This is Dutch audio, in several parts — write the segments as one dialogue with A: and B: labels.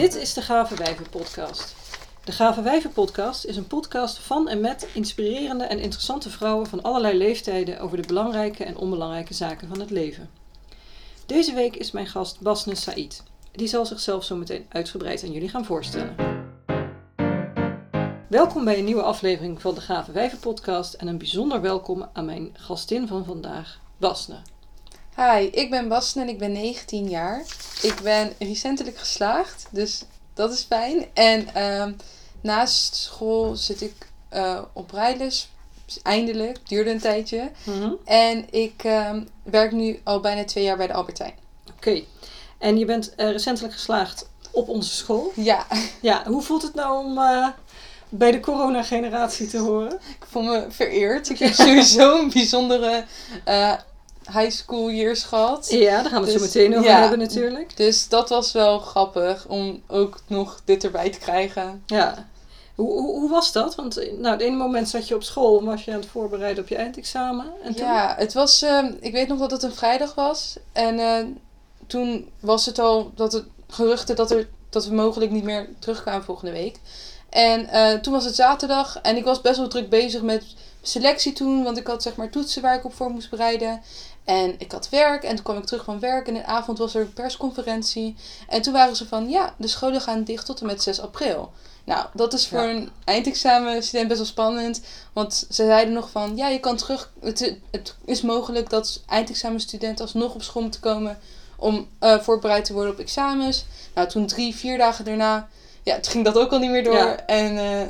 A: Dit is de Gave Wijven Podcast. De Gave Wijven Podcast is een podcast van en met inspirerende en interessante vrouwen van allerlei leeftijden over de belangrijke en onbelangrijke zaken van het leven. Deze week is mijn gast Basne Said. Die zal zichzelf zo meteen uitgebreid aan jullie gaan voorstellen. Welkom bij een nieuwe aflevering van de Gave Wijven Podcast en een bijzonder welkom aan mijn gastin van vandaag, Basne.
B: Hi, ik ben Basten en ik ben 19 jaar. Ik ben recentelijk geslaagd, dus dat is fijn. En ehm, naast school zit ik uh, op rijles, eindelijk, duurde een tijdje.
A: Mhm.
B: En ik ehm, werk nu al bijna twee jaar bij de Albertijn.
A: Oké, en je bent eh, recentelijk geslaagd op onze school.
B: Ja,
A: Ja, hoe voelt het nou om eh, bij de corona-generatie te horen?
B: ik voel me vereerd. Ik heb sowieso een bijzondere high school years gehad.
A: Ja, daar gaan we het zo
B: Dus,
A: meteen over
B: ja.
A: hebben natuurlijk.
B: Dus dat was wel grappig om ook nog dit erbij te krijgen.
A: Ja. Hoe, hoe, hoe was dat? Want nou, het ene moment zat je op school en was je aan het voorbereiden op je eindexamen. En toen?
B: Ja, het was. ehm, ik weet nog dat het een vrijdag was. En eh, toen was het al dat het geruchten dat, er, dat we mogelijk niet meer terugkwamen volgende week. En eh, toen was het zaterdag en ik was best wel druk bezig met selectie toen, want ik had zeg maar toetsen waar ik op voor moest bereiden. En ik had werk en toen kwam ik terug van werk en in de avond was er een persconferentie. En toen waren ze van, ja, de scholen gaan dicht tot en met 6 april. Nou, dat is voor
A: Ja.
B: een eindexamen student best wel spannend. Want ze zeiden nog van, ja, je kan terug. Het, het is mogelijk dat eindexamenstudenten alsnog op school moeten komen om eh, voorbereid te worden op examens. Nou, toen drie, vier dagen daarna, ja, toen ging dat ook al niet meer door.
A: Ja.
B: En eh,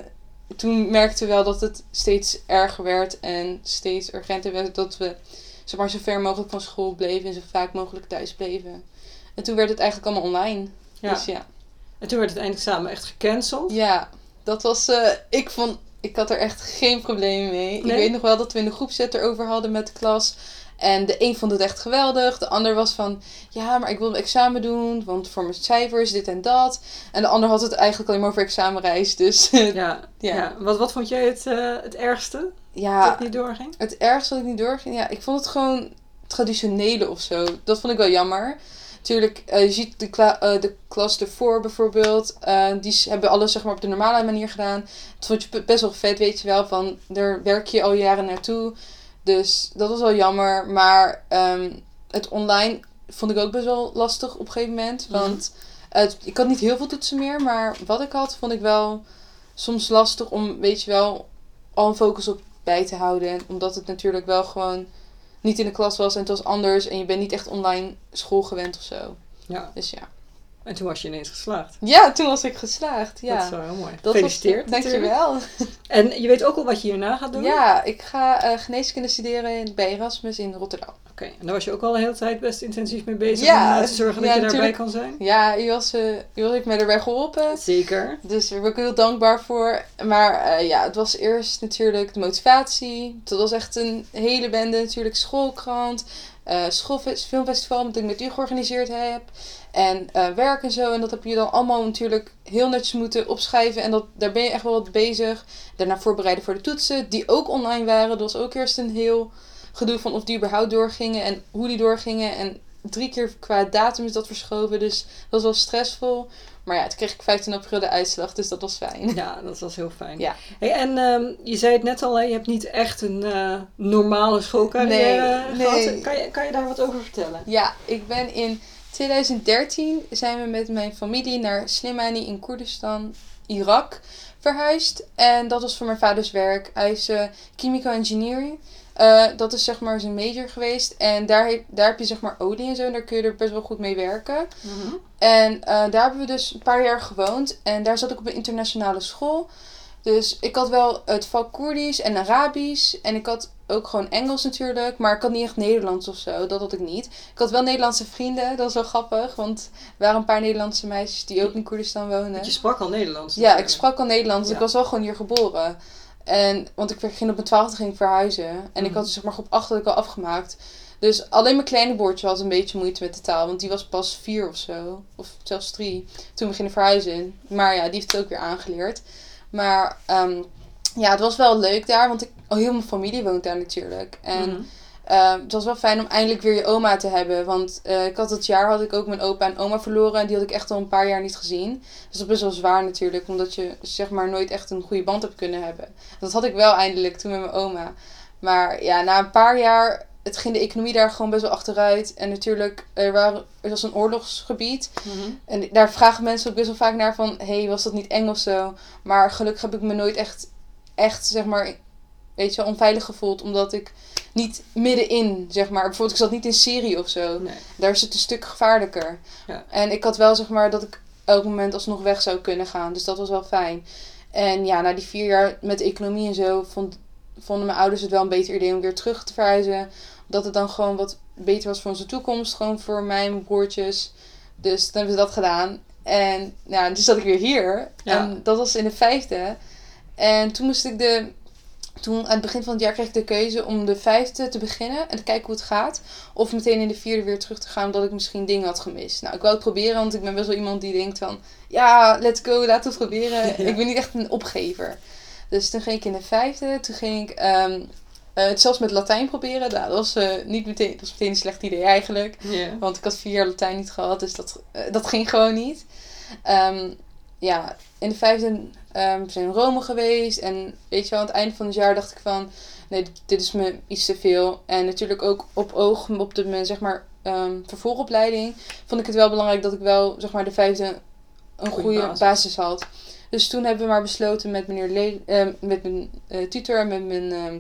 B: toen merkten we wel dat het steeds erger werd en steeds urgenter werd dat we zeg maar, zo ver mogelijk van school bleven en zo vaak mogelijk thuis bleven. En toen werd het eigenlijk allemaal online.
A: Ja.
B: Dus ja.
A: En toen werd het eindexamen echt gecanceld.
B: Ja, dat was. eh, ik vond. Ik had er echt geen probleem mee. Ik weet nog wel dat we in de groepset erover hadden met de klas. En de een vond het echt geweldig. De ander was van. Ja, maar ik wil mijn examen doen. Want voor mijn cijfers, dit en dat. En de ander had het eigenlijk alleen maar over examenreis. Dus
A: Ja.
B: Ja.
A: ja. Wat, wat vond jij het, eh, het ergste dat
B: ja,
A: het niet doorging?
B: het ergste dat ik niet doorging. Ja, ik vond het gewoon traditionele of zo. Dat vond ik wel jammer. Natuurlijk, eh, je ziet de, kla- eh, de klas ervoor bijvoorbeeld. eh, die hebben alles zeg maar, op de normale manier gedaan. Dat vond je be- best wel vet, weet je wel. Van, daar werk je al jaren naartoe. Dus dat was wel jammer. Maar ehm, het online vond ik ook best wel lastig op een gegeven moment.
A: Mhm.
B: Want het, ik had niet heel veel toetsen meer. Maar wat ik had, vond ik wel soms lastig om, weet je wel, al een focus op bij te houden. En omdat het natuurlijk wel gewoon niet in de klas was en het was anders. En je bent niet echt online school gewend of zo.
A: Ja.
B: Dus ja.
A: En toen was je ineens geslaagd.
B: Ja, toen was ik geslaagd. Ja.
A: Dat is wel heel mooi.
B: Dat
A: Gefeliciteerd.
B: Was, dankjewel.
A: En je weet ook al wat je hierna gaat doen?
B: Ja, ik ga eh, geneeskunde studeren in- bij Erasmus in Rotterdam.
A: Oké, en daar was je ook al een hele tijd best intensief mee bezig
B: Ja,
A: om eh, te zorgen
B: ja,
A: dat je daarbij kan zijn?
B: Ja, u was, eh u was me erbij geholpen.
A: Zeker.
B: Dus daar ben ik heel dankbaar voor. Maar ja, het was eerst natuurlijk de motivatie. Dat was echt een hele bende. Natuurlijk schoolkrant, eh schoolfilmfestival dat ik met u georganiseerd heb. En eh, werk en zo. En dat heb je dan allemaal natuurlijk heel netjes moeten opschrijven. En dat, daar ben je echt wel wat bezig. Daarna voorbereiden voor de toetsen, die ook online waren. Dat was ook eerst een heel gedoe van of die überhaupt doorgingen en hoe die doorgingen. En drie keer qua datum is dat verschoven. Dus dat was wel stressvol. Maar ja, toen kreeg ik 15 april de uitslag, dus dat was fijn.
A: Ja, dat was heel fijn.
B: Ja.
A: Hey, en ehm, je zei het net al, hè, je hebt niet echt een eh, normale schoolcarrière
B: Nee,
A: gehad.
B: nee.
A: Kan, je, kan je daar wat over vertellen?
B: Ja, ik ben in 2013 zijn we met mijn familie naar Slimani in Koerdistan, Irak, verhuisd. En dat was voor mijn vaders werk. Hij is eh chemical engineer. Eh, dat is zeg maar zijn major geweest. En daar, heb- daar heb je zeg maar olie en zo. En daar kun je er best wel goed mee werken. En eh, daar hebben we dus een paar jaar gewoond. En daar zat ik op een internationale school. Dus ik had wel het vak Koerdisch en Arabisch. En ik had ook gewoon Engels natuurlijk. Maar ik had niet echt Nederlands of zo. Dat had ik niet. Ik had wel Nederlandse vrienden. Dat was wel grappig. Want er waren een paar Nederlandse meisjes die ook in Koerdistan woonden.
A: Want je sprak al Nederlands.
B: Ja, ik sprak al Nederlands.
A: Ja.
B: Ik was wel gewoon hier geboren. En, want ik ging op mijn twaalfde ging ik verhuizen. En ik
A: Mhm.
B: had dus zeg maar groep 8 had ik al afgemaakt. Dus alleen mijn kleine broertje had een beetje moeite met de taal. Want die was pas vier of zo. Of zelfs drie. Toen we gingen verhuizen. Maar ja, die heeft het ook weer aangeleerd. Maar ehm, ja, het was wel leuk daar. Want ik, oh, heel mijn familie woont daar natuurlijk. En
A: Mhm.
B: Eh, het was wel fijn om eindelijk weer je oma te hebben. Want eh, ik had dat jaar had ik ook mijn opa en oma verloren. En die had ik echt al een paar jaar niet gezien. Dus dat is best wel zwaar natuurlijk. Omdat je zeg maar nooit echt een goede band hebt kunnen hebben. Dat had ik wel eindelijk toen met mijn oma. Maar ja, na een paar jaar... Het ging de economie daar gewoon best wel achteruit. En natuurlijk, er, waren, er was een oorlogsgebied.
A: Mhm.
B: En daar vragen mensen ook best wel vaak naar van... hey, was dat niet eng of zo? Maar gelukkig heb ik me nooit echt, echt zeg maar... Weet je wel, onveilig gevoeld. Omdat ik niet middenin, zeg maar... Bijvoorbeeld, ik zat niet in Syrië of zo.
A: Nee.
B: Daar is het een stuk gevaarlijker.
A: Ja.
B: En ik had wel, zeg maar, dat ik elk moment alsnog weg zou kunnen gaan. Dus dat was wel fijn. En ja, na die vier jaar met de economie en zo... Vond, vonden mijn ouders het wel een beter idee om weer terug te verhuizen. Dat het dan gewoon wat beter was voor onze toekomst. Gewoon voor mij en mijn broertjes. Dus toen hebben ze dat gedaan. En ja, dus zat ik weer hier.
A: Ja.
B: En dat was in de vijfde. En toen moest ik de... Toen aan het begin van het jaar kreeg ik de keuze om de vijfde te beginnen. En te kijken hoe het gaat. Of meteen in de vierde weer terug te gaan. Omdat ik misschien dingen had gemist. Nou, ik wou het proberen. Want ik ben best wel iemand die denkt van... Ja, let's go, laten we het proberen.
A: Ja.
B: Ik ben niet echt een opgever. Dus toen ging ik in de vijfde. Toen ging ik ehm, eh, het zelfs met Latijn proberen. Nou, dat was, eh, niet meteen, dat was meteen een slecht idee eigenlijk. Want ik had vier jaar Latijn niet gehad, dus dat, eh, dat ging gewoon niet. Ehm, ja, in de vijfde ehm we zijn in Rome geweest. En weet je wel, aan het einde van het jaar dacht ik van... Nee, dit- is me iets te veel. En natuurlijk ook op oog, op de mijn, zeg maar, ehm, vervolgopleiding... vond ik het wel belangrijk dat ik wel, zeg maar, de vijfde een goede
A: basis.
B: basis. had. Dus toen hebben we maar besloten met meneer Le ehm, met mijn eh, tutor en met mijn ehm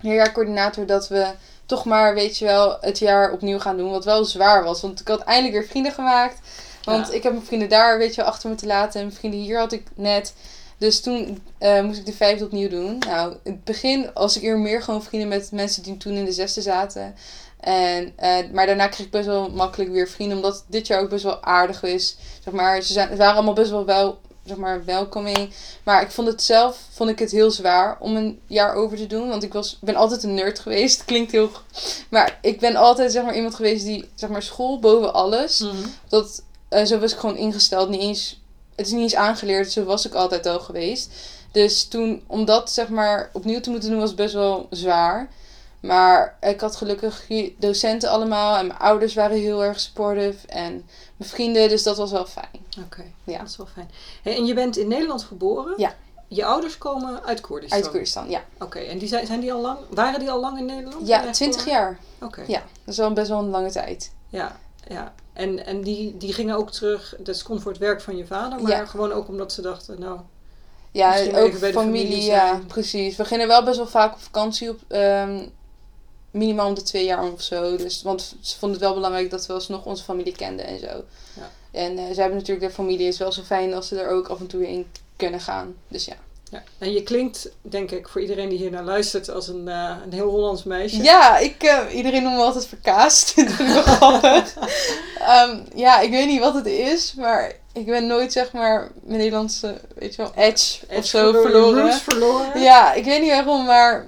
B: leerjaarcoördinator... dat we toch maar, weet je wel, het jaar opnieuw gaan doen. Wat wel zwaar was. Want ik had eindelijk weer vrienden gemaakt. Want
A: Ja.
B: ik heb mijn vrienden daar, weet je wel, achter me te laten. En mijn vrienden hier had ik net. Dus toen eh, moest ik de vijfde opnieuw doen. Nou, in het begin was ik eer meer gewoon vrienden met mensen die toen in de zesde zaten. En, eh, maar daarna kreeg ik best wel makkelijk weer vrienden. Omdat dit jaar ook best wel aardig is. Zeg maar, ze, zijn, ze waren allemaal best wel wel, zeg maar, welcoming. Maar ik vond het zelf vond ik het heel zwaar om een jaar over te doen. Want ik was, ben altijd een nerd geweest. Klinkt heel... Maar ik ben altijd zeg maar, iemand geweest die, zeg maar, school boven alles.
A: Mhm.
B: Dat, eh, zo was ik gewoon ingesteld. Niet eens, het is niet eens aangeleerd. Zo was ik altijd al geweest. Dus toen, om dat zeg maar opnieuw te moeten doen, was best wel zwaar. Maar ik had gelukkig docenten allemaal. En mijn ouders waren heel erg supportive. En mijn vrienden. Dus dat was wel fijn.
A: Oké,
B: Ja.
A: dat is wel fijn. Hey, en je bent in Nederland geboren?
B: Ja.
A: Je ouders komen uit Koerdistan?
B: Uit Koerdistan, ja.
A: Oké, en die zijn, zijn die al lang, waren die al lang in Nederland?
B: Ja,
A: Ja,
B: 20
A: voor-
B: jaar.
A: Oké,
B: Ja, dat is wel best wel een lange tijd.
A: ja, ja. En, en die, die gingen ook terug, dat kon voor het werk van je vader, maar
B: Ja.
A: gewoon ook omdat ze dachten, nou,
B: Ja, ook
A: de
B: familie,
A: familie
B: ja, precies. We gingen wel best wel vaak op vakantie op ehm, minimaal om de twee jaar of zo. Dus, want ze vonden het wel belangrijk dat we alsnog onze familie kenden en zo.
A: Ja.
B: En eh, ze hebben natuurlijk their familie. Het is wel zo fijn als ze er ook af en toe in kunnen gaan. Dus ja.
A: Ja. En je klinkt, denk ik, voor iedereen die hier naar luistert, als een, eh, een heel Hollands meisje.
B: Ja, ik, eh, iedereen noemt me altijd verkaasd. dat vind ik wel grappig. Ehm, ja, ik weet niet wat het is, maar ik ben nooit zeg maar mijn Nederlandse, weet je wel, edge, of zo
A: verloren.
B: verloren.
A: Roots verloren.
B: Ja, ik weet niet waarom, maar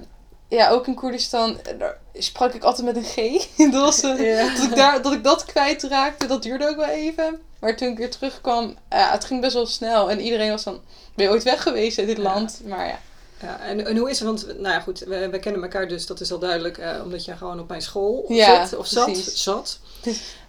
B: ja, ook in Koerdistan eh, sprak ik altijd met een G. dat, was,
A: Ja.
B: dat, ik daar, dat ik dat kwijtraakte, dat duurde ook wel even. Maar toen ik weer terugkwam, ja, het ging best wel snel. En iedereen was van, ben je ooit weg geweest uit dit
A: Ja.
B: land? Maar ja.
A: Ja, en, en hoe is het? Want, nou ja, goed, we, we kennen elkaar dus, dat is al duidelijk, eh, omdat jij gewoon op mijn school
B: Ja,
A: zit, of zat.
B: precies.
A: zat.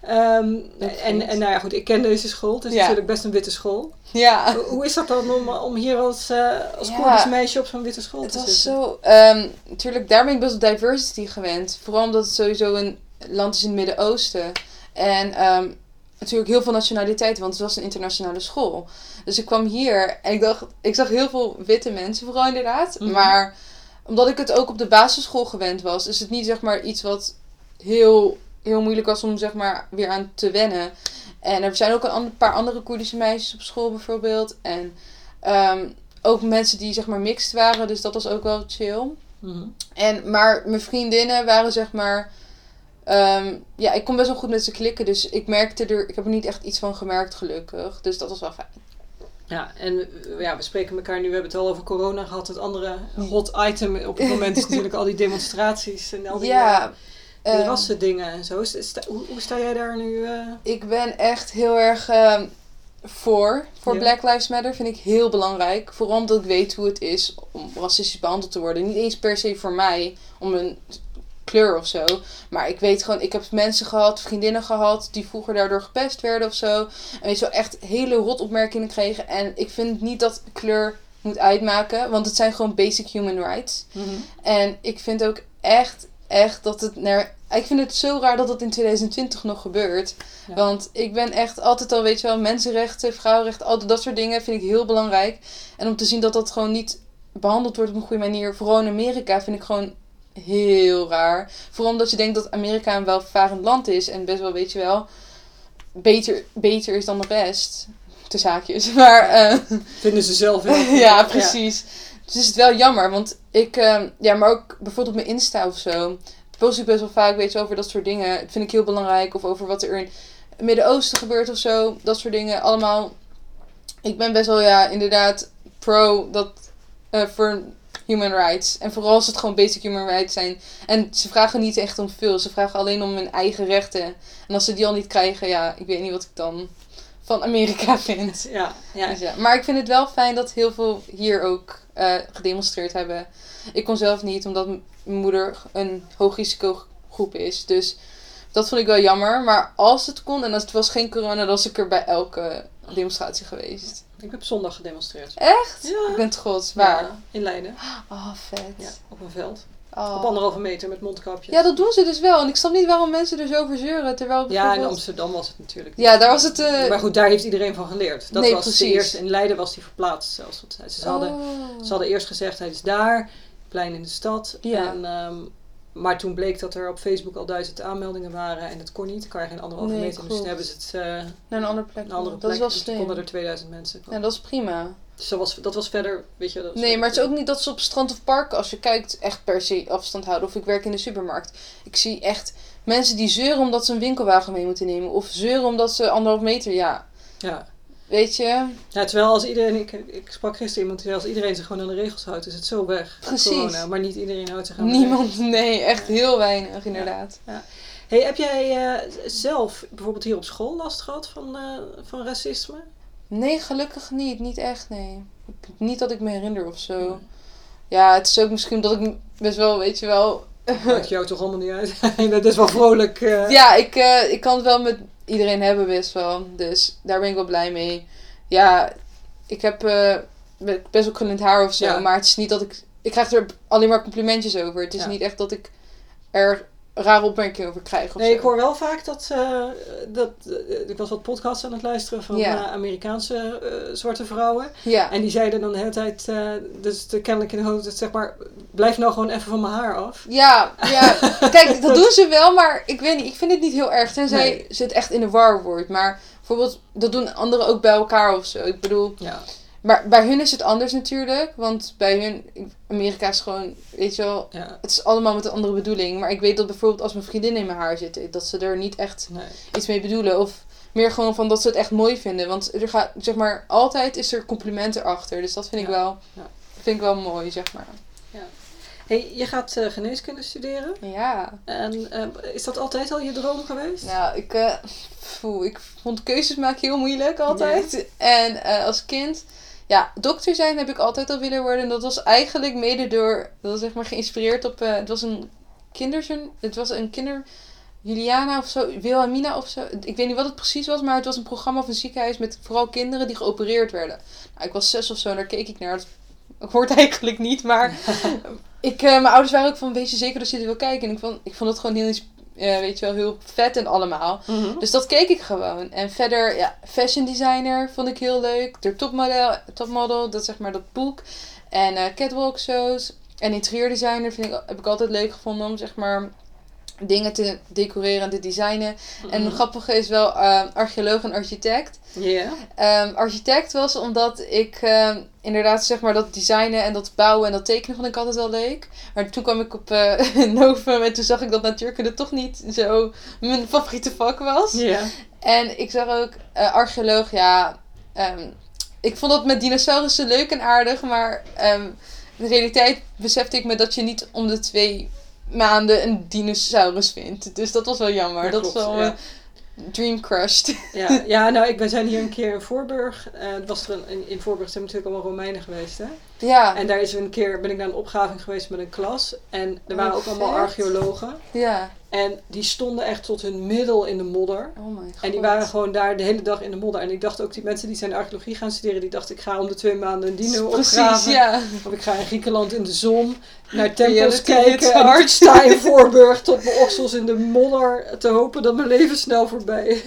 A: Ehm, en, en nou ja, goed, ik ken deze school. Het is
B: Ja.
A: natuurlijk best een witte school.
B: Ja,
A: Hoe- Hoe is dat dan om, om hier als, eh als
B: Ja.
A: Meisje op zo'n witte school
B: het
A: te
B: was
A: zitten?
B: zo... ehm, natuurlijk, daar ben ik best wel diversity gewend. Vooral omdat het sowieso een land is in het Midden-Oosten. En ehm, natuurlijk heel veel nationaliteiten, want het was een internationale school. Dus ik kwam hier en ik dacht, ik zag heel veel witte mensen vooral inderdaad.
A: Mhm.
B: Maar omdat ik het ook op de basisschool gewend was, is het niet zeg maar iets wat heel, heel moeilijk was om zeg maar weer aan te wennen. En er zijn ook een ander- paar andere Koerdische meisjes op school bijvoorbeeld. En ehm, ook mensen die zeg maar mixed waren, dus dat was ook wel chill.
A: Mhm.
B: En, maar mijn vriendinnen waren zeg maar. Ehm, ja, ik kon best wel goed met ze klikken. Dus ik merkte er. Ik heb er niet echt iets van gemerkt, gelukkig. Dus dat was wel fijn.
A: Ja, en eh, ja, we spreken elkaar nu, we hebben het al over corona gehad. Het andere hot item op het moment is natuurlijk al die demonstraties en al die,
B: ja.
A: eh, die
B: ehm,
A: rassendingen en zo. Hoe, hoe sta jij daar nu? eh?
B: ik ben echt heel erg ehm, voor. Voor. Black Lives Matter vind ik heel belangrijk. Vooral omdat ik weet hoe het is om racistisch behandeld te worden. Niet eens per se voor mij. Om een kleur of zo. Maar ik weet gewoon, ik heb mensen gehad, vriendinnen gehad, die vroeger daardoor gepest werden of zo. En weet je wel, echt hele rotopmerkingen kregen. En ik vind niet dat kleur moet uitmaken, want het zijn gewoon basic human rights.
A: Mhm.
B: En ik vind ook echt, echt dat het naar. Ik vind het zo raar dat het in 2020 nog gebeurt.
A: Ja.
B: Want ik ben echt altijd al, weet je wel, mensenrechten, vrouwenrechten, al dat soort dingen vind ik heel belangrijk. En om te zien dat dat gewoon niet behandeld wordt op een goede manier, vooral in Amerika, vind ik gewoon heel raar. Vooral omdat je denkt dat Amerika een welvarend land is en best wel, weet je wel, beter, beter is dan de rest. De zaakjes. Maar eh,
A: Vinden ze zelf wel.
B: ja, precies. Dus is het wel jammer, want ik, ehm, ja, maar ook bijvoorbeeld op mijn Insta of zo, post ik best wel vaak, weet je, over dat soort dingen. Dat vind ik heel belangrijk. Of over wat er in het Midden-Oosten gebeurt of zo. Dat soort dingen. Allemaal. Ik ben best wel, ja, inderdaad pro dat eh, voor human rights. En vooral als het gewoon basic human rights zijn. En ze vragen niet echt om veel. Ze vragen alleen om hun eigen rechten. En als ze die al niet krijgen, ja, ik weet niet wat ik dan van Amerika vind.
A: Ja, ja.
B: Dus ja. Maar ik vind het wel fijn dat heel veel hier ook eh, gedemonstreerd hebben. Ik kon zelf niet, omdat mijn moeder een hoog risicogroep is. Dus dat vond ik wel jammer. Maar als het kon en als het was geen corona, dan was ik er bij elke demonstratie geweest.
A: Ik heb zondag gedemonstreerd.
B: Echt?
A: Ja.
B: Ik ben trots. Waar?
A: Ja, in Leiden.
B: Oh, vet.
A: Ja, op een veld.
B: Oh.
A: Op anderhalve meter met mondkapjes.
B: Ja, dat doen ze dus wel. En ik snap niet waarom mensen er zo over zeuren. Terwijl
A: Ja, in
B: bijvoorbeeld-
A: Amsterdam was het natuurlijk.
B: Ja, daar was het... eh,
A: Maar goed, daar heeft iedereen van geleerd. Dat
B: Nee,
A: was
B: precies.
A: de eerste. In Leiden was die verplaatst zelfs. Want ze, hadden,
B: oh.
A: ze hadden eerst gezegd, hij is daar, plein in de stad.
B: Ja.
A: En, ehm, maar toen bleek dat er op Facebook al duizend aanmeldingen waren en het kon niet. Dan kan je geen anderhalve
B: Nee,
A: meter. Dus toen hebben ze het eh,
B: Naar een andere plek.
A: een andere
B: dat
A: plek.
B: wel
A: dus toen
B: slim.
A: konden er 2000 mensen komen.
B: Ja, dat is prima.
A: Dus dat was, dat was verder, weet je... Dat was
B: Nee, maar het is ook niet dat ze op strand of park, als je kijkt, echt per se afstand houden. Of ik werk in de supermarkt. Ik zie echt mensen die zeuren omdat ze een winkelwagen mee moeten nemen. Of zeuren omdat ze anderhalf meter, ja.
A: Ja.
B: Weet je?
A: ja, terwijl als iedereen... Ik, ik sprak gisteren iemand die zei, als iedereen zich gewoon aan de regels houdt, is het zo weg.
B: Precies.
A: Corona, maar niet iedereen houdt zich aan de regels.
B: Niemand, nee, echt heel weinig inderdaad.
A: Hey, heb jij eh, zelf bijvoorbeeld hier op school last gehad van, eh, van racisme?
B: Nee, gelukkig niet. Niet echt, nee. Niet dat ik me herinner of zo.
A: Nee.
B: Ja, het is ook misschien dat ik best wel, weet je wel...
A: Maakt jou toch allemaal niet uit? Bent best wel vrolijk. eh.
B: Ja, ik, ik kan het wel met iedereen hebben best wel. Dus daar ben ik wel blij mee. Ja, ik heb eh, be- best wel krullend haar of zo.
A: Ja.
B: Maar het is niet dat ik... Ik krijg er alleen maar complimentjes over. Het is
A: Ja.
B: niet echt dat ik er rare opmerkingen over krijg of
A: Nee,
B: zo.
A: ik hoor wel vaak dat, eh, dat eh, ik was wat podcasts aan het luisteren van
B: Ja.
A: eh, Amerikaanse zwarte vrouwen.
B: Ja.
A: En die zeiden dan de hele tijd, dus de, kennelijk in de hoofd, zeg maar, blijf nou gewoon even van mijn haar af.
B: Ja, ja. Kijk, dat doen ze wel, maar ik weet niet, ik vind het niet heel erg. Tenzij
A: Nee.
B: ze het echt in de war wordt. Maar bijvoorbeeld, dat doen anderen ook bij elkaar of zo. Ik bedoel,
A: Ja,
B: maar bij hun is het anders natuurlijk. Want bij hun, Amerika is gewoon, weet je wel,
A: ja,
B: het is allemaal met een andere bedoeling. Maar ik weet dat bijvoorbeeld als mijn vriendinnen in mijn haar zitten, dat ze er niet echt
A: nee.
B: iets mee bedoelen. Of meer gewoon van dat ze het echt mooi vinden. Want er gaat, zeg maar, altijd is er complimenten achter. Dus dat vind ik wel,
A: Ja.
B: vind ik wel mooi, zeg maar.
A: Hey, je gaat eh, geneeskunde studeren.
B: Ja.
A: En eh, is dat altijd al je droom geweest?
B: Nou, ik, poeh, ik vond keuzes maken heel moeilijk altijd. En als kind, ja, dokter zijn heb ik altijd al willen worden. En dat was eigenlijk mede door, dat was zeg maar geïnspireerd op, eh, het was een kinderzoen, het was een kinder, Juliana of zo, Wilhelmina of zo. Ik weet niet wat het precies was, maar het was een programma van een ziekenhuis met vooral kinderen die geopereerd werden. Nou, ik was zes of zo en daar keek ik naar. Dat hoort eigenlijk niet, maar ik, eh, mijn ouders waren ook van, weet je zeker dat je dit wil kijken? En ik vond, ik vond het gewoon heel, eh, weet je wel, heel vet en allemaal.
A: Mhm.
B: Dus dat keek ik gewoon. En verder, ja, fashion designer vond ik heel leuk. De topmodel, topmodel dat zeg maar dat boek. En eh, catwalk shows. En interieurdesigner vind ik, heb ik altijd leuk gevonden om zeg maar dingen te decoreren en te designen. En het grappige is wel eh, archeoloog en architect.
A: Ja.
B: Ehm, architect was omdat ik ehm, inderdaad zeg maar dat designen en dat bouwen en dat tekenen vond ik altijd wel leuk. Maar toen kwam ik op eh Novum en toen zag ik dat natuurkunde toch niet zo mijn favoriete vak was.
A: Ja.
B: En ik zag ook eh, archeoloog, ja. ehm, ik vond dat met dinosaurussen leuk en aardig, maar ehm, in de realiteit besefte ik me dat je niet om de twee maanden een dinosaurus vindt. Dus dat was wel jammer.
A: Ja,
B: dat
A: klopt,
B: is wel,
A: ja.
B: eh, Dream crushed.
A: Ja, ja, nou, ik, we zijn hier een keer in Voorburg. eh, was er een, in, in Voorburg zijn natuurlijk allemaal Romeinen geweest, hè?
B: Ja,
A: En daar is een keer, ben ik naar een opgraving geweest met een klas. En er
B: Oh,
A: waren ook allemaal archeologen.
B: ja.
A: En die stonden echt tot hun middel in de modder.
B: Oh my god.
A: En die waren gewoon daar de hele dag in de modder. En ik dacht ook, die mensen die zijn archeologie gaan studeren, die dachten, ik ga om de twee maanden een dino
B: Precies,
A: opgraven.
B: ja.
A: Of ik ga in Griekenland in de zon naar tempels kijken. En ik sta in Voorburg tot mijn oksels in de modder te hopen dat mijn leven snel voorbij is.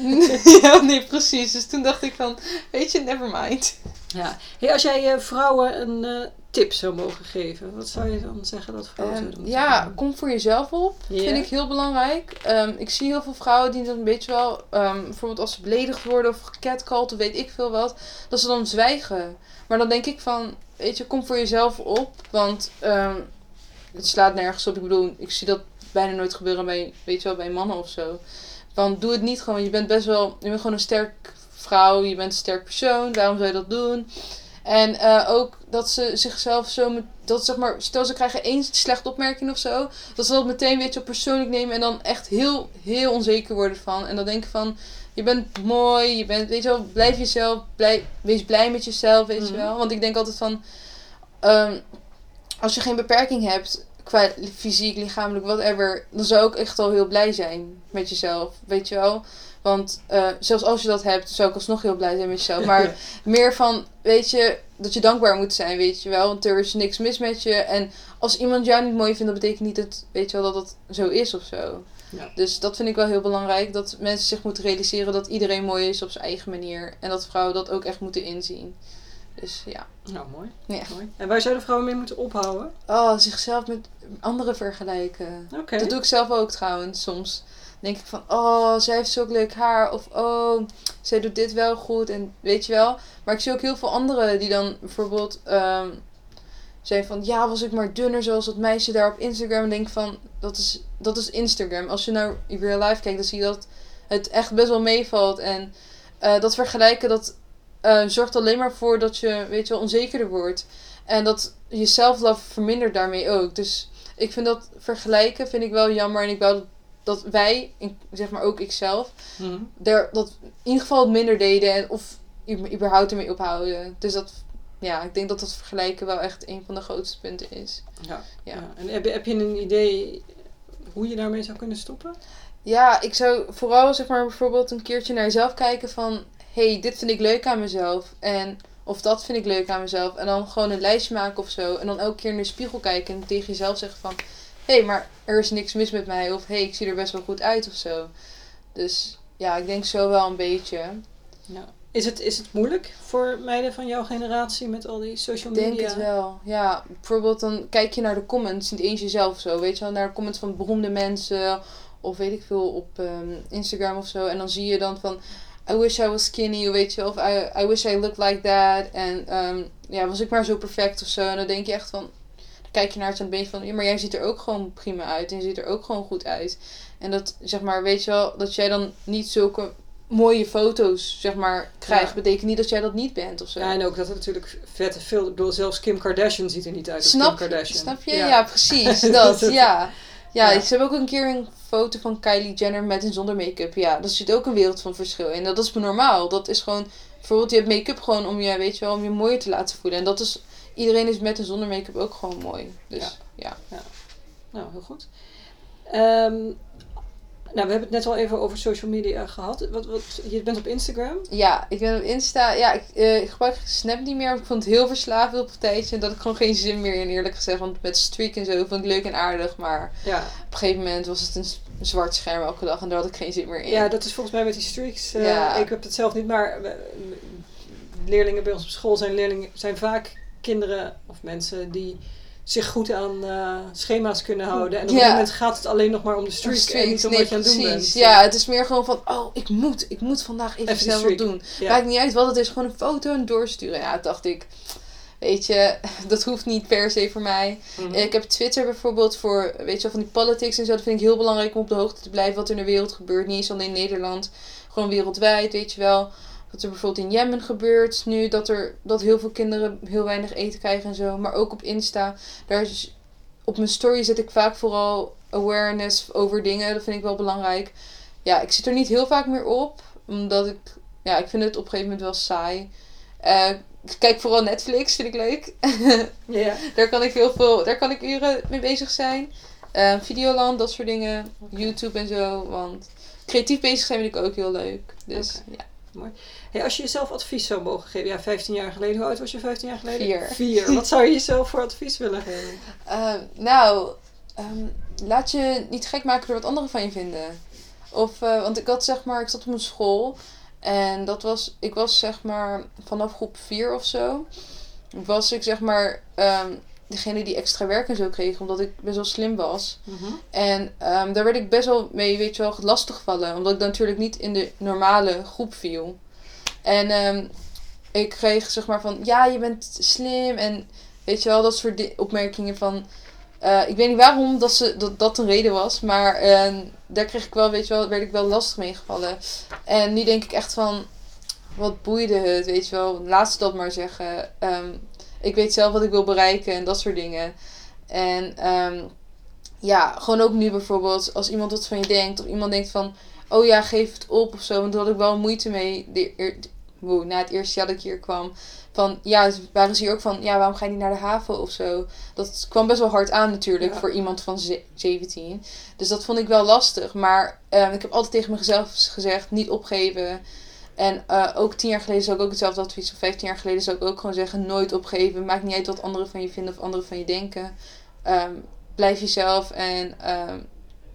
B: ja, nee, precies. Dus toen dacht ik van, weet je, never mind.
A: Ja. Hey, als jij eh, vrouwen een eh, tip zou mogen geven, wat zou je dan zeggen dat vrouwen
B: Ehm,
A: zouden moeten
B: ja,
A: doen?
B: kom voor jezelf op. Vind ik heel belangrijk. Ehm, ik zie heel veel vrouwen die dan een beetje wel, ehm, bijvoorbeeld als ze beledigd worden of gecatcalled of weet ik veel wat, dat ze dan zwijgen. Maar dan denk ik van, weet je, kom voor jezelf op. Want het slaat nergens op. Ik bedoel, ik zie dat bijna nooit gebeuren bij, weet je wel, bij mannen of zo. Want doe het niet gewoon. Je bent best wel, je bent gewoon een sterk vrouw. Je bent een sterk persoon. Waarom zou je dat doen? En eh, ook dat ze zichzelf zo met, dat zeg maar, stel ze krijgen één slechte opmerking of zo, dat ze dat meteen weet je persoonlijk nemen en dan echt heel, heel onzeker worden van. En dan denken van, je bent mooi, je bent, weet je wel, blijf jezelf, blij, wees blij met jezelf, weet
A: Mhm.
B: je wel. Want ik denk altijd van, ehm, als je geen beperking hebt, qua fysiek, lichamelijk, whatever, dan zou ik echt al heel blij zijn met jezelf, weet je wel. Want eh, zelfs als je dat hebt, zou ik alsnog heel blij zijn met jezelf. Maar meer van, weet je, dat je dankbaar moet zijn, weet je wel. Want er is niks mis met je. En als iemand jou niet mooi vindt, dat betekent niet dat, weet je wel, dat dat zo is of zo.
A: Ja.
B: Dus dat vind ik wel heel belangrijk. Dat mensen zich moeten realiseren dat iedereen mooi is op zijn eigen manier. En dat vrouwen dat ook echt moeten inzien. Dus ja.
A: Nou, mooi.
B: Ja.
A: mooi. En waar zouden vrouwen mee moeten ophouden?
B: Oh, zichzelf met anderen vergelijken.
A: Oké.
B: Dat doe ik zelf ook trouwens. Soms denk ik van, oh, zij heeft zulk leuk haar. Of, oh, zij doet dit wel goed. En weet je wel. Maar ik zie ook heel veel anderen die dan bijvoorbeeld ehm zijn van, ja, was ik maar dunner zoals dat meisje daar op Instagram. En denk van, dat is, dat is Instagram. Als je naar real life kijkt, dan zie je dat het echt best wel meevalt. En eh, dat vergelijken, dat eh, zorgt alleen maar voor dat je, weet je wel, onzekerder wordt. En dat je self-love vermindert daarmee ook. Dus ik vind dat vergelijken vind ik wel jammer. En ik wou dat, dat wij, zeg maar ook ikzelf, daar, dat in ieder geval minder deden. En, of überhaupt ermee ophouden. Dus dat, ja, ik denk dat dat vergelijken wel echt een van de grootste punten is.
A: Ja.
B: Ja.
A: ja. En heb je, heb je een idee hoe je daarmee zou kunnen stoppen?
B: Ja, ik zou vooral zeg maar bijvoorbeeld een keertje naar jezelf kijken van... hey, dit vind ik leuk aan mezelf. En of dat vind ik leuk aan mezelf. En dan gewoon een lijstje maken of zo. En dan elke keer in de spiegel kijken en tegen jezelf zeggen van... hé, hey, maar er is niks mis met mij. Of hé, hey, ik zie er best wel goed uit of zo. Dus ja, ik denk zo wel een beetje.
A: Ja. Is, het, is het moeilijk voor meiden van jouw generatie met al die social
B: Ik
A: media?
B: denk het wel. Ja, bijvoorbeeld dan kijk je naar de comments, niet eens jezelf zo. Weet je wel, naar de comments van beroemde mensen. Of weet ik veel, op ehm, Instagram of zo. En dan zie je dan van... I wish I was skinny, of weet je wel. Of I, I wish I looked like that. En ehm, ja, was ik maar zo perfect of zo. En dan denk je echt van... Kijk je naar het en dan ben je van... Ja, maar jij ziet er ook gewoon prima uit. En je ziet er ook gewoon goed uit. En dat, zeg maar, weet je wel... Dat jij dan niet zulke mooie foto's, zeg maar, krijgt.
A: Ja.
B: betekent niet dat jij dat niet bent of zo.
A: Ja, en ook dat het natuurlijk vette veel... Ik bedoel, zelfs Kim Kardashian ziet er niet uit als
B: Snap,
A: Kim Kardashian.
B: snap je? Ja, precies. Dat,
A: Dat-
B: ja. Ja,
A: Ja.
B: ze hebben ook een keer een foto van Kylie Jenner met en zonder make-up. Ja, daar zit ook een wereld van verschil in. Dat is normaal. Dat is gewoon... Bijvoorbeeld, je hebt make-up gewoon om je, weet je wel, om je mooier te laten voelen. En dat is... Iedereen is met en zonder make-up ook gewoon mooi. Dus, ja.
A: Nou, heel goed. Ehm, nou, we hebben het net al even over social media gehad. Wat, wat, je bent op Instagram.
B: Ja, ik ben op Insta... Ja, ik, eh, ik gebruik Snap niet meer. Ik vond het heel verslavend op een tijdje. En dat ik gewoon geen zin meer in, eerlijk gezegd. Want met streak en zo vond ik leuk en aardig. Maar
A: Ja.
B: op een gegeven moment was het een zwart scherm elke dag. En daar had ik geen zin meer in.
A: ja, dat is volgens mij met die streaks. eh,
B: Ja.
A: Ik heb het zelf niet, maar leerlingen bij ons op school zijn, leerlingen, zijn vaak kinderen of mensen die zich goed aan eh, schema's kunnen houden. En op een moment gaat het alleen nog maar om de streak
B: Streaks,
A: en niet om
B: nee,
A: wat je aan het doen bent.
B: Ja, het is meer gewoon van, oh, ik moet, ik moet vandaag even,
A: Even
B: snel wat
A: streak.
B: doen.
A: Ja.
B: Maakt niet uit wat het is, gewoon een foto en doorsturen. Ja, dacht ik, weet je, dat hoeft niet per se voor mij.
A: Mhm.
B: Ik heb Twitter bijvoorbeeld voor, weet je wel, van die politics en zo. Dat vind ik heel belangrijk om op de hoogte te blijven wat er in de wereld gebeurt. Niet eens alleen in Nederland, gewoon wereldwijd, weet je wel. Wat er bijvoorbeeld in Jemen gebeurt nu, dat, er, dat heel veel kinderen heel weinig eten krijgen en zo. Maar ook op Insta, daar is, op mijn story zet ik vaak vooral awareness over dingen. Dat vind ik wel belangrijk. ja, ik zit er niet heel vaak meer op. Omdat ik, ja, ik vind het op een gegeven moment wel saai. Eh, ik kijk vooral Netflix, vind ik leuk.
A: Ja.
B: daar kan ik heel veel, daar kan ik uren mee bezig zijn. Eh, Videoland, dat soort dingen. YouTube en zo. Want creatief bezig zijn vind ik ook heel leuk. Dus ja.
A: Hey, als je jezelf advies zou mogen geven, ja, 15 jaar geleden, hoe oud was je 15 jaar geleden?
B: Vier.
A: Vier. Wat zou je jezelf voor advies willen geven?
B: Eh, nou, ehm, laat je niet gek maken door wat anderen van je vinden. Of, eh, want ik had zeg maar, ik zat op een school. En dat was, ik was zeg maar vanaf groep 4 of zo. Was ik zeg maar ehm, degene die extra werk en zo kreeg. Omdat ik best wel slim was. En ehm, daar werd ik best wel mee, weet je wel, lastiggevallen. Omdat ik dan natuurlijk niet in de normale groep viel. En ehm, ik kreeg zeg maar van, ja, je bent slim. En weet je wel, dat soort opmerkingen van... eh, ik weet niet waarom dat, ze, dat dat een reden was. Maar ehm, daar kreeg ik wel, weet je wel, werd ik wel lastig mee gevallen. En nu denk ik echt van, wat boeide het, weet je wel. Laat ze dat maar zeggen. Ik weet zelf wat ik wil bereiken en dat soort dingen. En ehm, ja, gewoon ook nu bijvoorbeeld, als iemand wat van je denkt, of iemand denkt van, oh ja, geef het op of zo. Want daar had ik wel moeite mee de, eer- wow, na het eerste jaar dat ik hier kwam. Van ja, waren ze hier ook van, ja, waarom ga je niet naar de haven of zo? Dat kwam best wel hard aan natuurlijk
A: Ja.
B: voor iemand van ze- 17. Dus dat vond ik wel lastig. Maar ehm, ik heb altijd tegen mezelf gezegd, niet opgeven. En eh, ook tien jaar geleden zou ik ook hetzelfde advies, of 15 jaar geleden zou ik ook gewoon zeggen, nooit opgeven. Maakt niet uit wat anderen van je vinden of anderen van je denken. Ehm, blijf jezelf en ehm,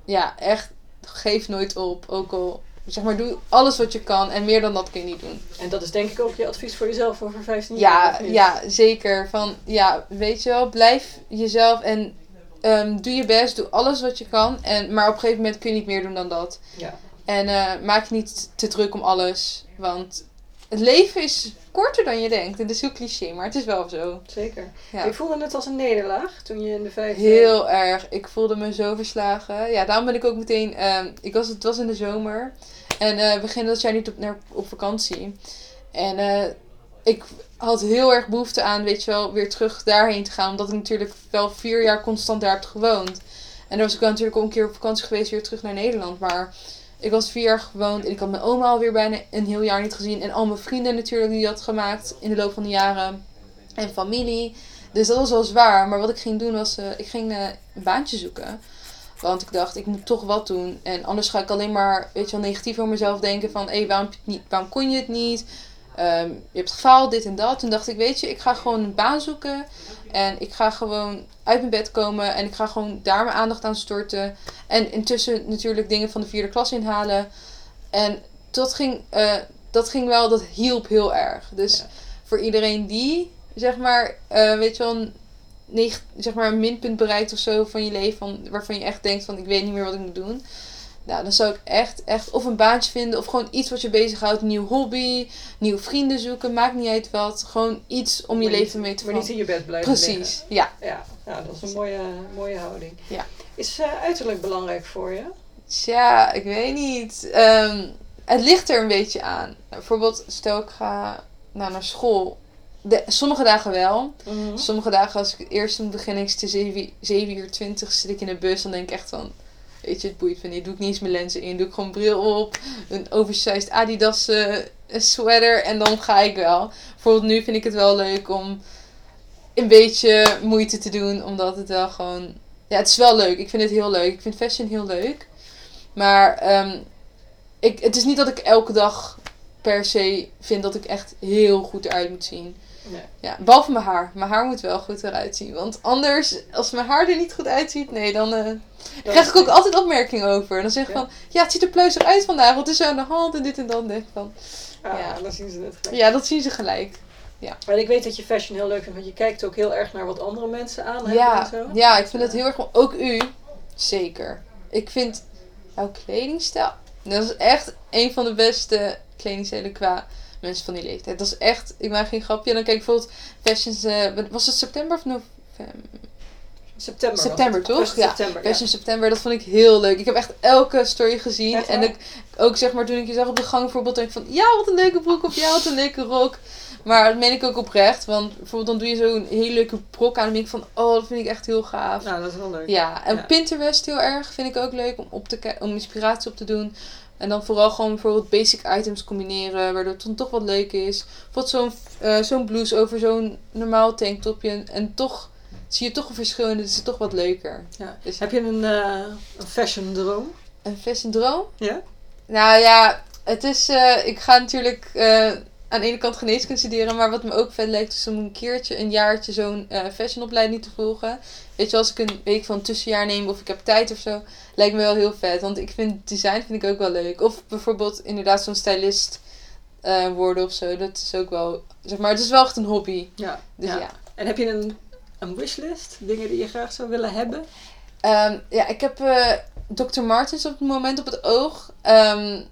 B: ja, echt geef nooit op. Ook al, zeg maar, doe alles wat je kan en meer dan dat kun je niet doen.
A: En dat is denk ik ook je advies voor jezelf over 15 jaar.
B: Ja, ja, zeker. Van, ja, weet je wel, blijf jezelf en ehm, doe je best, doe alles wat je kan. En, maar op een gegeven moment kun je niet meer doen dan dat.
A: Ja.
B: En eh, maak je niet te druk om alles. Want het leven is korter dan je denkt. En dat is heel cliché, maar het is wel zo.
A: Zeker.
B: Ja.
A: Ik voelde het als een nederlaag toen je in de vijfde...
B: Heel erg. Ik voelde me zo verslagen. Ja, daarom ben ik ook meteen. ehm, ik was, het was in de zomer. En we gingen dat jaar niet op, naar, op vakantie. En eh, ik had heel erg behoefte aan, weet je wel, weer terug daarheen te gaan. Omdat ik natuurlijk wel vier jaar constant daar heb gewoond. En dan was ik wel natuurlijk ook een keer op vakantie geweest, weer terug naar Nederland. Maar ik was vier jaar gewoond en ik had mijn oma alweer bijna een heel jaar niet gezien. En al mijn vrienden natuurlijk die had gemaakt in de loop van de jaren. En familie. Dus dat was wel zwaar. Maar wat ik ging doen was, eh, ik ging eh, een baantje zoeken. Want ik dacht, ik moet toch wat doen. En anders ga ik alleen maar, weet je wel, negatief over mezelf denken. Van, hé, waarom, het niet, waarom kon je het niet? Ehm, je hebt gefaald, dit en dat. Toen dacht ik, weet je, ik ga gewoon een baan zoeken. En ik ga gewoon uit mijn bed komen. En ik ga gewoon daar mijn aandacht aan storten. En intussen natuurlijk dingen van de vierde klas inhalen. En dat ging, eh, dat ging wel, dat hielp heel erg. Dus
A: Ja.
B: voor iedereen die, zeg maar, eh, weet je wel, een, neg- zeg maar een minpunt bereikt of zo van je leven. Van, waarvan je echt denkt van, ik weet niet meer wat ik moet doen. Nou, dan zou ik echt, echt of een baantje vinden of gewoon iets wat je bezighoudt. Een nieuw hobby, nieuwe vrienden zoeken, maakt niet uit wat. Gewoon iets om je
A: Maar niet-
B: leven mee te
A: Maar niet in je bed blijven liggen.
B: Precies, ja.
A: Ja, nou, dat is een mooie, mooie houding.
B: Ja.
A: Is eh, uiterlijk belangrijk voor je?
B: Tja, ik weet niet. Ehm, het ligt er een beetje aan. Bijvoorbeeld, stel ik ga nou, naar school. De, sommige dagen wel. Sommige dagen als ik eerst om begin ik te 7, 7 uur 20 zit ik in de bus. Dan denk ik echt van, weet je, het boeit me niet. Doe ik niet eens mijn lenzen in. Doe ik gewoon bril op. Een oversized Adidas eh, sweater. En dan ga ik wel. Bijvoorbeeld nu vind ik het wel leuk om een beetje moeite te doen. Omdat het wel gewoon... Ja, het is wel leuk. Ik vind het heel leuk. Ik vind fashion heel leuk. Maar ehm, ik, het is niet dat ik elke dag per se vind dat ik echt heel goed eruit moet zien.
A: Nee.
B: Ja, behalve mijn haar. Mijn haar moet wel goed eruit zien. Want anders, als mijn haar er niet goed uitziet, nee, dan eh, krijg ik ook altijd opmerkingen over. En dan zeg ik
A: Ja.
B: van, ja, het ziet er pluizig uit vandaag. Wat is er aan de hand? En dit en dat. Dan denk ik van,
A: Ah,
B: Ja.
A: dan zien ze het gelijk.
B: ja, dat zien ze gelijk.
A: Maar ik weet dat je fashion heel leuk vindt, want je kijkt ook heel erg naar wat andere mensen aan hebben en
B: Ja,
A: zo.
B: ja, ik vind het heel erg... Ook u, zeker. Ik vind jouw kledingstijl... Dat is echt een van de beste kledingstijlen qua mensen van die leeftijd. Dat is echt... Ik maak geen grapje. En dan kijk ik bijvoorbeeld fashions... eh, was het september of november?
A: September.
B: September, toch? Ja,
A: September, ja.
B: Fashion September, dat vond ik heel leuk. Ik heb echt elke story gezien.
A: Echt
B: en ik, ook zeg maar toen ik je zag op de gang bijvoorbeeld, denk ik van... Ja, wat een leuke broek of ja, wat een leuke rok. Maar dat meen ik ook oprecht. Want bijvoorbeeld dan doe je zo'n hele leuke brok aan. En dan denk ik van, oh, dat vind ik echt heel gaaf.
A: Nou, dat is wel leuk.
B: Ja, en
A: Ja.
B: Pinterest heel erg vind ik ook leuk om, op te om inspiratie op te doen. En dan vooral gewoon bijvoorbeeld basic items combineren, waardoor het dan toch wat leuk is. Bijvoorbeeld zo'n eh, zo'n blouse over zo'n normaal tanktopje. En, toch zie je toch een verschil en het is toch wat leuker.
A: Ja.
B: Dus
A: Heb je een, eh, een fashion droom?
B: een fashion droom?
A: Ja?
B: Nou ja, het is. eh, ik ga natuurlijk aan de ene kant geneeskunde studeren, maar wat me ook vet lijkt, is om een keertje, een jaartje zo'n eh, fashionopleiding te volgen. Weet je, als ik een week van tussenjaar neem of ik heb tijd of zo, lijkt me wel heel vet. Want ik vind design vind ik ook wel leuk. Of bijvoorbeeld inderdaad zo'n stylist eh, worden of zo. Dat is ook wel, zeg maar, het is wel echt een hobby.
A: Ja.
B: Dus
A: ja.
B: ja.
A: En heb je een, een wishlist? Dingen die je graag zou willen hebben?
B: Ehm, ja, ik heb eh Dr. Martens op het moment op het oog. Ehm,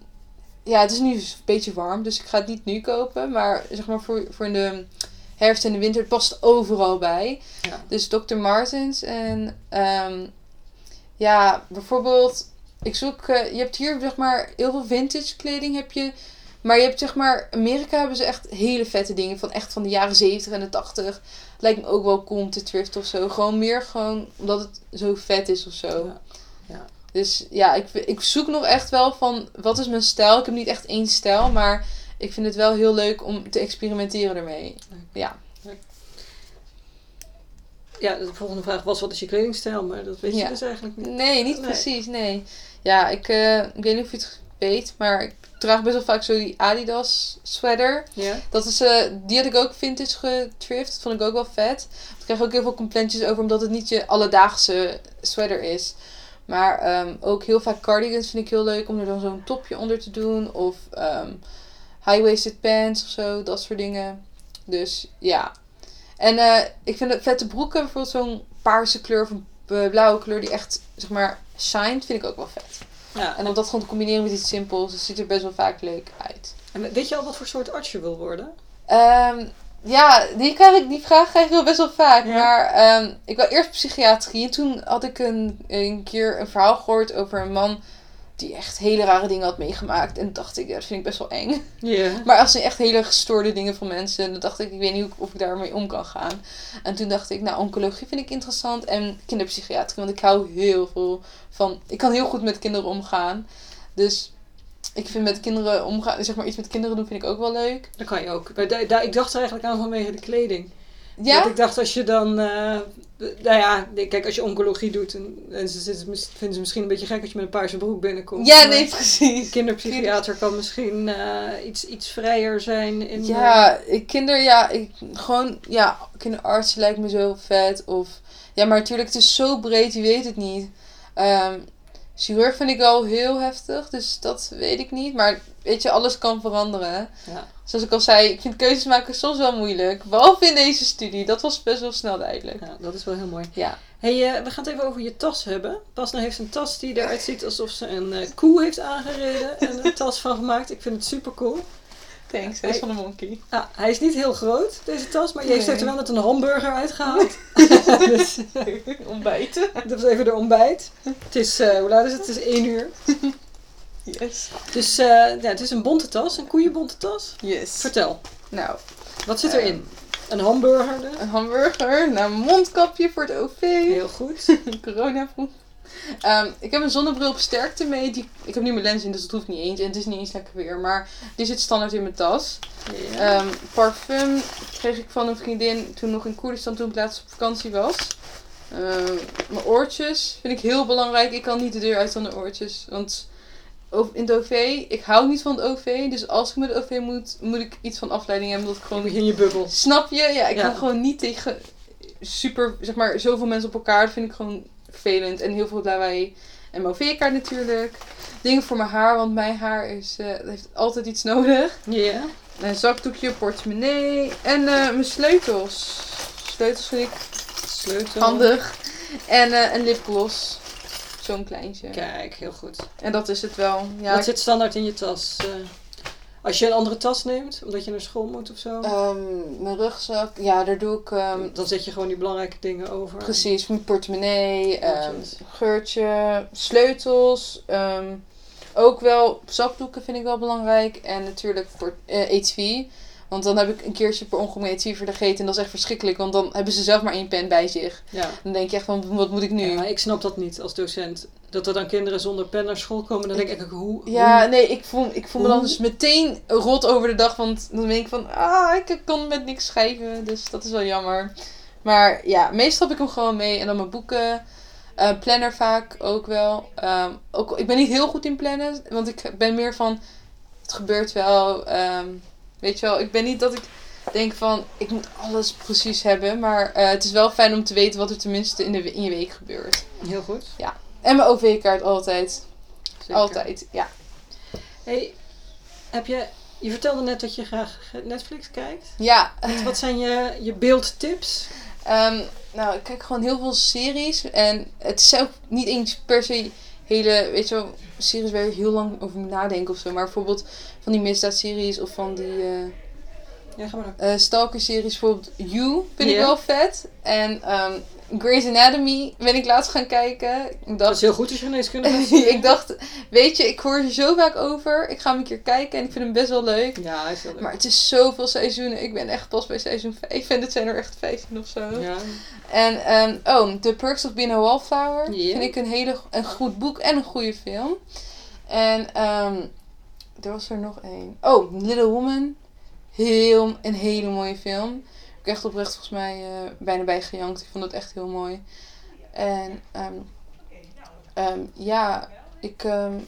B: ja, het is nu een beetje warm, dus ik ga het niet nu kopen. Maar zeg maar voor, voor in de herfst en de winter, het past overal bij.
A: Ja.
B: Dus Dr. Martens en ehm, ja, bijvoorbeeld, ik zoek, eh, je hebt hier zeg maar heel veel vintage kleding heb je. Maar je hebt zeg maar, Amerika hebben ze echt hele vette dingen van echt van de jaren 70 en de 80. Lijkt me ook wel cool om te thrift of zo. Gewoon meer gewoon omdat het zo vet is of zo.
A: Ja.
B: Dus ja, ik, ik zoek nog echt wel van wat is mijn stijl. Ik heb niet echt één stijl, maar ik vind het wel heel leuk om te experimenteren ermee. Ja.
A: Ja, de volgende vraag was: wat is je kledingstijl? Maar dat weet je dus eigenlijk niet.
B: Nee, niet
A: Nee.
B: precies, nee. Ja, ik, eh, ik weet niet of je het weet, maar ik draag best wel vaak zo die Adidas sweater.
A: Ja?
B: Dat is, eh, die had ik ook vintage getrift. Dat vond ik ook wel vet. Ik kreeg ook heel veel complimentjes over, omdat het niet je alledaagse sweater is. Maar ehm, ook heel vaak cardigans vind ik heel leuk om er dan zo'n topje onder te doen. Of ehm, high-waisted pants of zo, dat soort dingen. Dus ja. En eh, ik vind het vette broeken, bijvoorbeeld zo'n paarse kleur of een eh, blauwe kleur die echt, zeg maar, shined, vind ik ook wel vet.
A: ja.
B: En om dat gewoon te combineren met iets simpels, dus ziet er best wel vaak leuk uit.
A: En weet je al wat voor soort arts je wil worden?
B: Ehm, ja, die, krijg ik, die vraag krijg ik wel best wel vaak.
A: Ja.
B: Maar ehm, ik wil eerst psychiatrie. En toen had ik een, een keer een verhaal gehoord over een man die echt hele rare dingen had meegemaakt. En dacht ik, ja, dat vind ik best wel eng. Maar als zijn echt hele gestoorde dingen van mensen, dan dacht ik, ik weet niet hoe, of ik daarmee om kan gaan. En toen dacht ik, nou, oncologie vind ik interessant en kinderpsychiatrie. Want ik hou heel veel van, ik kan heel goed met kinderen omgaan. Dus ik vind met kinderen omgaan, zeg maar iets met kinderen doen, vind ik ook wel leuk.
A: Dat kan je ook. Ik dacht er eigenlijk aan vanwege de kleding.
B: Ja?
A: Dat ik dacht als je dan, eh, nou ja, kijk als je oncologie doet en, en ze mis- vinden ze misschien een beetje gek als je met een paarse broek binnenkomt.
B: Ja, nee, precies.
A: Kinderpsychiater kan misschien eh, iets, iets vrijer zijn in.
B: Ja, ik, kinder, ja, ik, gewoon, ja, kinderarts lijkt me zo vet. Of, ja, maar natuurlijk, het is zo breed, je weet het niet. Ehm, chirurg vind ik wel heel heftig, dus dat weet ik niet. Maar weet je, alles kan veranderen.
A: Ja.
B: Zoals ik al zei, ik vind keuzes maken soms wel moeilijk. Behalve in deze studie, dat was best wel snel duidelijk.
A: ja, dat is wel heel mooi.
B: Ja.
A: Hey, eh, we gaan het even over je tas hebben. Pasna heeft een tas die eruit ziet alsof ze een eh, koe heeft aangereden en een tas van gemaakt. Ik vind het super cool.
B: Thanks,
A: hij is
B: van de monkey.
A: Ah, hij is niet heel groot, deze tas, maar je heeft er wel net een hamburger uitgehaald. dus
B: Ontbijten.
A: dat was even de ontbijt. Het is, eh, hoe laat is het? Het is 1 uur.
B: Yes.
A: Dus eh, ja, het is een bonte tas, een koeienbonte tas.
B: Yes.
A: Vertel,
B: Nou,
A: wat zit erin? Een hamburger dus.
B: een hamburger, nou, een mondkapje voor het OV.
A: Heel goed.
B: Corona Ehm, ik heb een zonnebril op sterkte mee. Die, ik heb nu mijn lens in, dus dat hoeft niet eens. En het is niet eens lekker weer. Maar die zit standaard in mijn tas. Ehm, parfum kreeg ik van een vriendin toen nog in Koerdistan toen ik laatst op vakantie was. Ehm, mijn oortjes vind ik heel belangrijk. Ik kan niet de deur uit zonder oortjes. Want in het OV, ik hou niet van het OV. Dus als ik met het OV moet, moet ik iets van afleiding hebben. Omdat ik
A: Gewoon
B: gewoon
A: in je bubbel.
B: Snap je? Ja, ik
A: Ja.
B: kan gewoon niet tegen super, zeg maar, zoveel mensen op elkaar. Dat vind ik gewoon vervelend. En heel veel mijn OV-kaart natuurlijk. Dingen voor mijn haar, want mijn haar is, eh, heeft altijd iets nodig.
A: Ja.
B: Een zakdoekje, portemonnee en eh, mijn sleutels. Sleutels vind ik
A: Sleutel.
B: handig. En eh, een lipgloss. Zo'n kleintje.
A: Kijk, heel goed.
B: En dat is het wel. Ja,
A: Wat
B: ik-
A: zit standaard in je tas? Als je een andere tas neemt, omdat je naar school moet of zo,
B: ehm, mijn rugzak, ja, daar doe ik ehm,
A: dan zet je gewoon die belangrijke dingen over.
B: Precies, mijn portemonnee, ehm, geurtje, sleutels. ook wel zakdoeken vind ik wel belangrijk. En natuurlijk voor HV. Want dan heb ik een keertje per ongeluk Etiver vergeten. En dat is echt verschrikkelijk. Want dan hebben ze zelf maar één pen bij zich.
A: Ja.
B: Dan denk je echt van, wat moet ik nu?
A: ja, ik snap dat niet als docent. Dat er dan kinderen zonder pen naar school komen, dan denk ik, hoe...
B: Ja,
A: hoe-
B: nee, ik voel, ik voel me dan dus meteen rot over de dag. Want dan denk ik van, ah, ik kon met niks schrijven. Dus dat is wel jammer. Maar ja, meestal heb ik hem gewoon mee. En dan mijn boeken. Eh, planner vaak ook wel. Ehm, ook, ik ben niet heel goed in plannen. Want ik ben meer van, het gebeurt wel. ehm, weet je wel, ik ben niet dat ik denk van, ik moet alles precies hebben. Maar eh, het is wel fijn om te weten wat er tenminste in, de, in je week gebeurt.
A: Heel goed.
B: En mijn OV-kaart altijd.
A: Zeker.
B: Altijd, ja.
A: Hey, heb je... Je vertelde net dat je graag Netflix kijkt.
B: Ja,
A: Wat, wat zijn je, je beeldtips?
B: Ehm, nou, ik kijk gewoon heel veel series. En het is ook niet eens per se hele, weet je wel, series waar je heel lang over moet nadenken of zo. Maar bijvoorbeeld van die misdaadseries of van die eh
A: Ja, ga maar door.
B: eh, stalker-series. Bijvoorbeeld You vind ik wel vet. En ehm Grey's Anatomy ben ik laatst gaan kijken. Ik
A: Dat is heel goed als je geneeskunde
B: ik dacht, weet je, ik hoor er zo vaak over. Ik ga hem een keer kijken en ik vind hem best wel leuk.
A: Ja, hij is heel leuk.
B: Maar het is zoveel seizoenen. Ik ben echt pas bij seizoen 5 en het zijn er echt 15 of zo.
A: Ja.
B: En ehm, oh, The Perks of Being a Wallflower.
A: Ja.
B: Vind ik een hele een goed boek en een goede film. En ehm, er was er nog één. Oh, Little Woman. Heel, een hele mooie film. Ik echt oprecht volgens mij eh, bijna bij gejankt. Ik vond het echt heel mooi. En ehm, ehm, ja, ik ehm,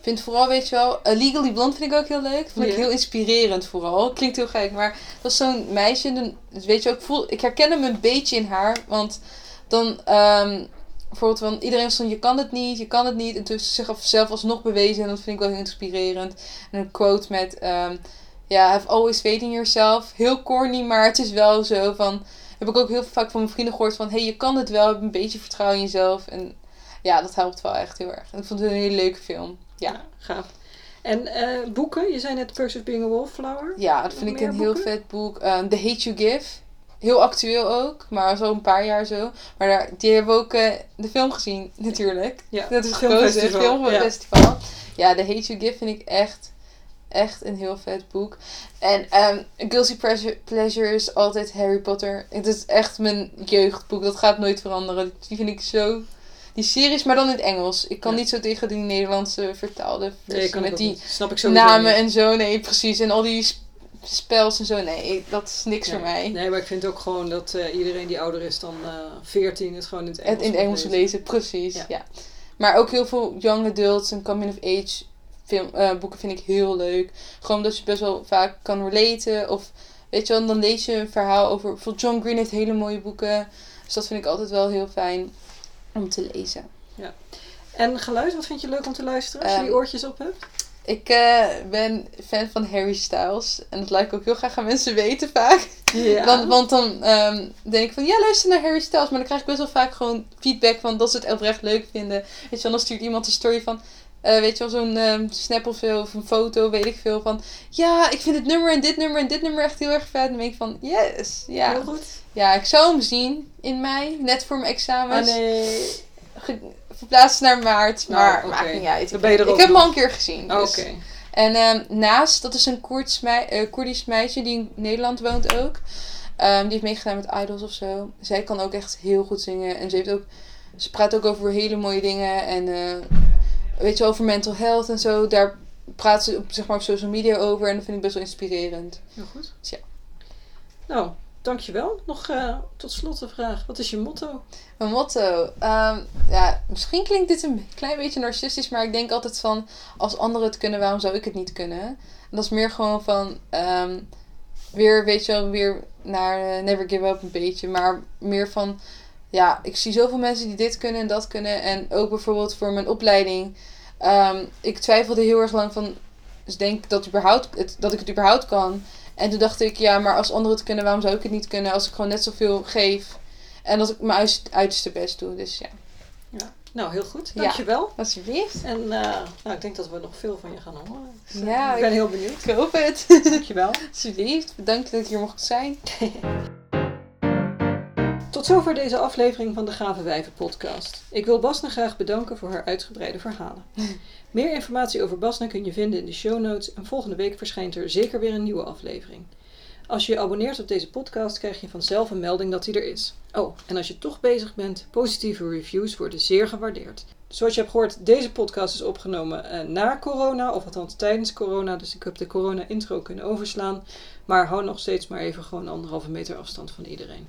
B: vind vooral, weet je wel, eh, Legally Blonde vind ik ook heel leuk. Vond ik heel inspirerend vooral. Klinkt heel gek, maar dat is zo'n meisje. Dan, weet je wel, ik, voel, ik herken hem een beetje in haar. Want dan, ehm, bijvoorbeeld van iedereen was van je kan het niet, je kan het niet. En toen ze zichzelf alsnog bewezen en dat vind ik wel heel inspirerend. En een quote met, ehm ja, have always faith in yourself. Heel corny, maar het is wel zo van, heb ik ook heel vaak van mijn vrienden gehoord van, hey, je kan het wel, heb een beetje vertrouwen in jezelf. En ja, dat helpt wel echt heel erg. En ik vond het een hele leuke film. Ja.
A: Ja, gaaf. En eh, boeken? Je zei net of Being a Wallflower.
B: Ja, dat vind
A: Nog
B: ik een heel vet boek. Um, The Hate You Give. Heel actueel ook, maar zo een paar jaar zo. Maar daar, die hebben we ook eh, de film gezien, natuurlijk.
A: Ja,
B: Dat is het
A: filmfestival, ja.
B: Ja, The Hate You Give vind ik echt, echt een heel vet boek. En ehm Guilty Pleasure, Pleasure is altijd Harry Potter. Het is echt mijn jeugdboek, dat gaat nooit veranderen. Die vind ik zo... Die series, maar dan in het Engels. Ik kan
A: Ja.
B: niet zo tegen die Nederlandse vertaalde versie met die.
A: Snap ik
B: namen
A: niet.
B: en zo. Nee, precies. En al die sp- spels en zo. Nee, dat is niks voor mij.
A: Nee, maar ik vind ook gewoon dat eh, iedereen die ouder is dan eh 14 het gewoon in het Engels
B: Het in het Engels lezen, precies.
A: Ja.
B: Ja. Maar ook heel veel young adults en coming of age film, eh, boeken vind ik heel leuk. Gewoon omdat je best wel vaak kan relaten. Of weet je wel, dan lees je een verhaal over... Bijvoorbeeld John Green heeft hele mooie boeken. Dus dat vind ik altijd wel heel fijn om te lezen.
A: En geluid, wat vind je leuk om te luisteren als je
B: Ehm,
A: die oortjes op hebt?
B: Ik eh, ben fan van Harry Styles. En dat laat ik ook heel graag aan mensen weten vaak.
A: Ja.
B: Want, want dan ehm, denk ik van, ja, luister naar Harry Styles. Maar dan krijg ik best wel vaak gewoon feedback van dat ze het oprecht leuk vinden. Weet je dan stuurt iemand een story van, eh, weet je wel, zo'n ehm, snap of een foto, weet ik veel. Van, ja, ik vind het nummer en dit nummer en dit nummer echt heel erg vet. En dan denk ik van, yes, ja.
A: Heel goed.
B: Ja, ik zou hem zien in mei, net voor mijn
A: Ah,
B: examens.
A: nee.
B: Ge- verplaatst naar maart, maar
A: oké.
B: maakt niet uit.
A: Ben je er
B: ik heb hem al een keer gezien.
A: Oh,
B: dus.
A: Oké.
B: En ehm, naast, dat is een mei- eh, Koerdisch meisje die in Nederland woont ook. Ehm, die heeft meegedaan met Idols of zo. Zij kan ook echt heel goed zingen. En ze, heeft ook, ze praat ook over hele mooie dingen. En eh, weet je, over mental health en zo. Daar praat ze op, zeg maar, op social media over. En dat vind ik best wel inspirerend.
A: Heel goed.
B: Ja.
A: Nou, dankjewel. Nog eh, tot slot de vraag. Wat is je motto?
B: Mijn motto. ehm, ja, misschien klinkt dit een klein beetje narcistisch, maar ik denk altijd van als anderen het kunnen, waarom zou ik het niet kunnen? En dat is meer gewoon van ehm, weer, weet je wel, weer naar eh, Never Give Up een beetje, maar meer van ja, ik zie zoveel mensen die dit kunnen en dat kunnen en ook bijvoorbeeld voor mijn opleiding. ehm, ik twijfelde heel erg lang van, dus denk dat, überhaupt, het, dat ik het überhaupt kan. En toen dacht ik, ja, maar als anderen het kunnen, waarom zou ik het niet kunnen als ik gewoon net zoveel geef? En dat ik mijn uiterste- best doe. Dus ja,
A: Nou, heel goed.
B: Ja.
A: Dankjewel.
B: alsjeblieft.
A: En eh, nou, ik denk dat we nog veel van je gaan horen. Dus, eh,
B: Ja,
A: ik ben
B: ik-
A: heel benieuwd.
B: Ik hoop het.
A: Dankjewel.
B: alsjeblieft. Bedankt dat ik hier mocht zijn.
A: Tot zover deze aflevering van de Gave Wijven podcast. Ik wil Basne graag bedanken voor haar uitgebreide verhalen. Meer informatie over Basne kun je vinden in de show notes en volgende week verschijnt er zeker weer een nieuwe aflevering. Als je je abonneert op deze podcast, krijg je vanzelf een melding dat hij er is. Oh, en als je toch bezig bent, positieve reviews worden zeer gewaardeerd. Zoals je hebt gehoord, deze podcast is opgenomen uh, na corona, of althans tijdens corona. Dus ik heb de corona-intro kunnen overslaan. Maar hou nog steeds maar even gewoon anderhalve meter afstand van iedereen.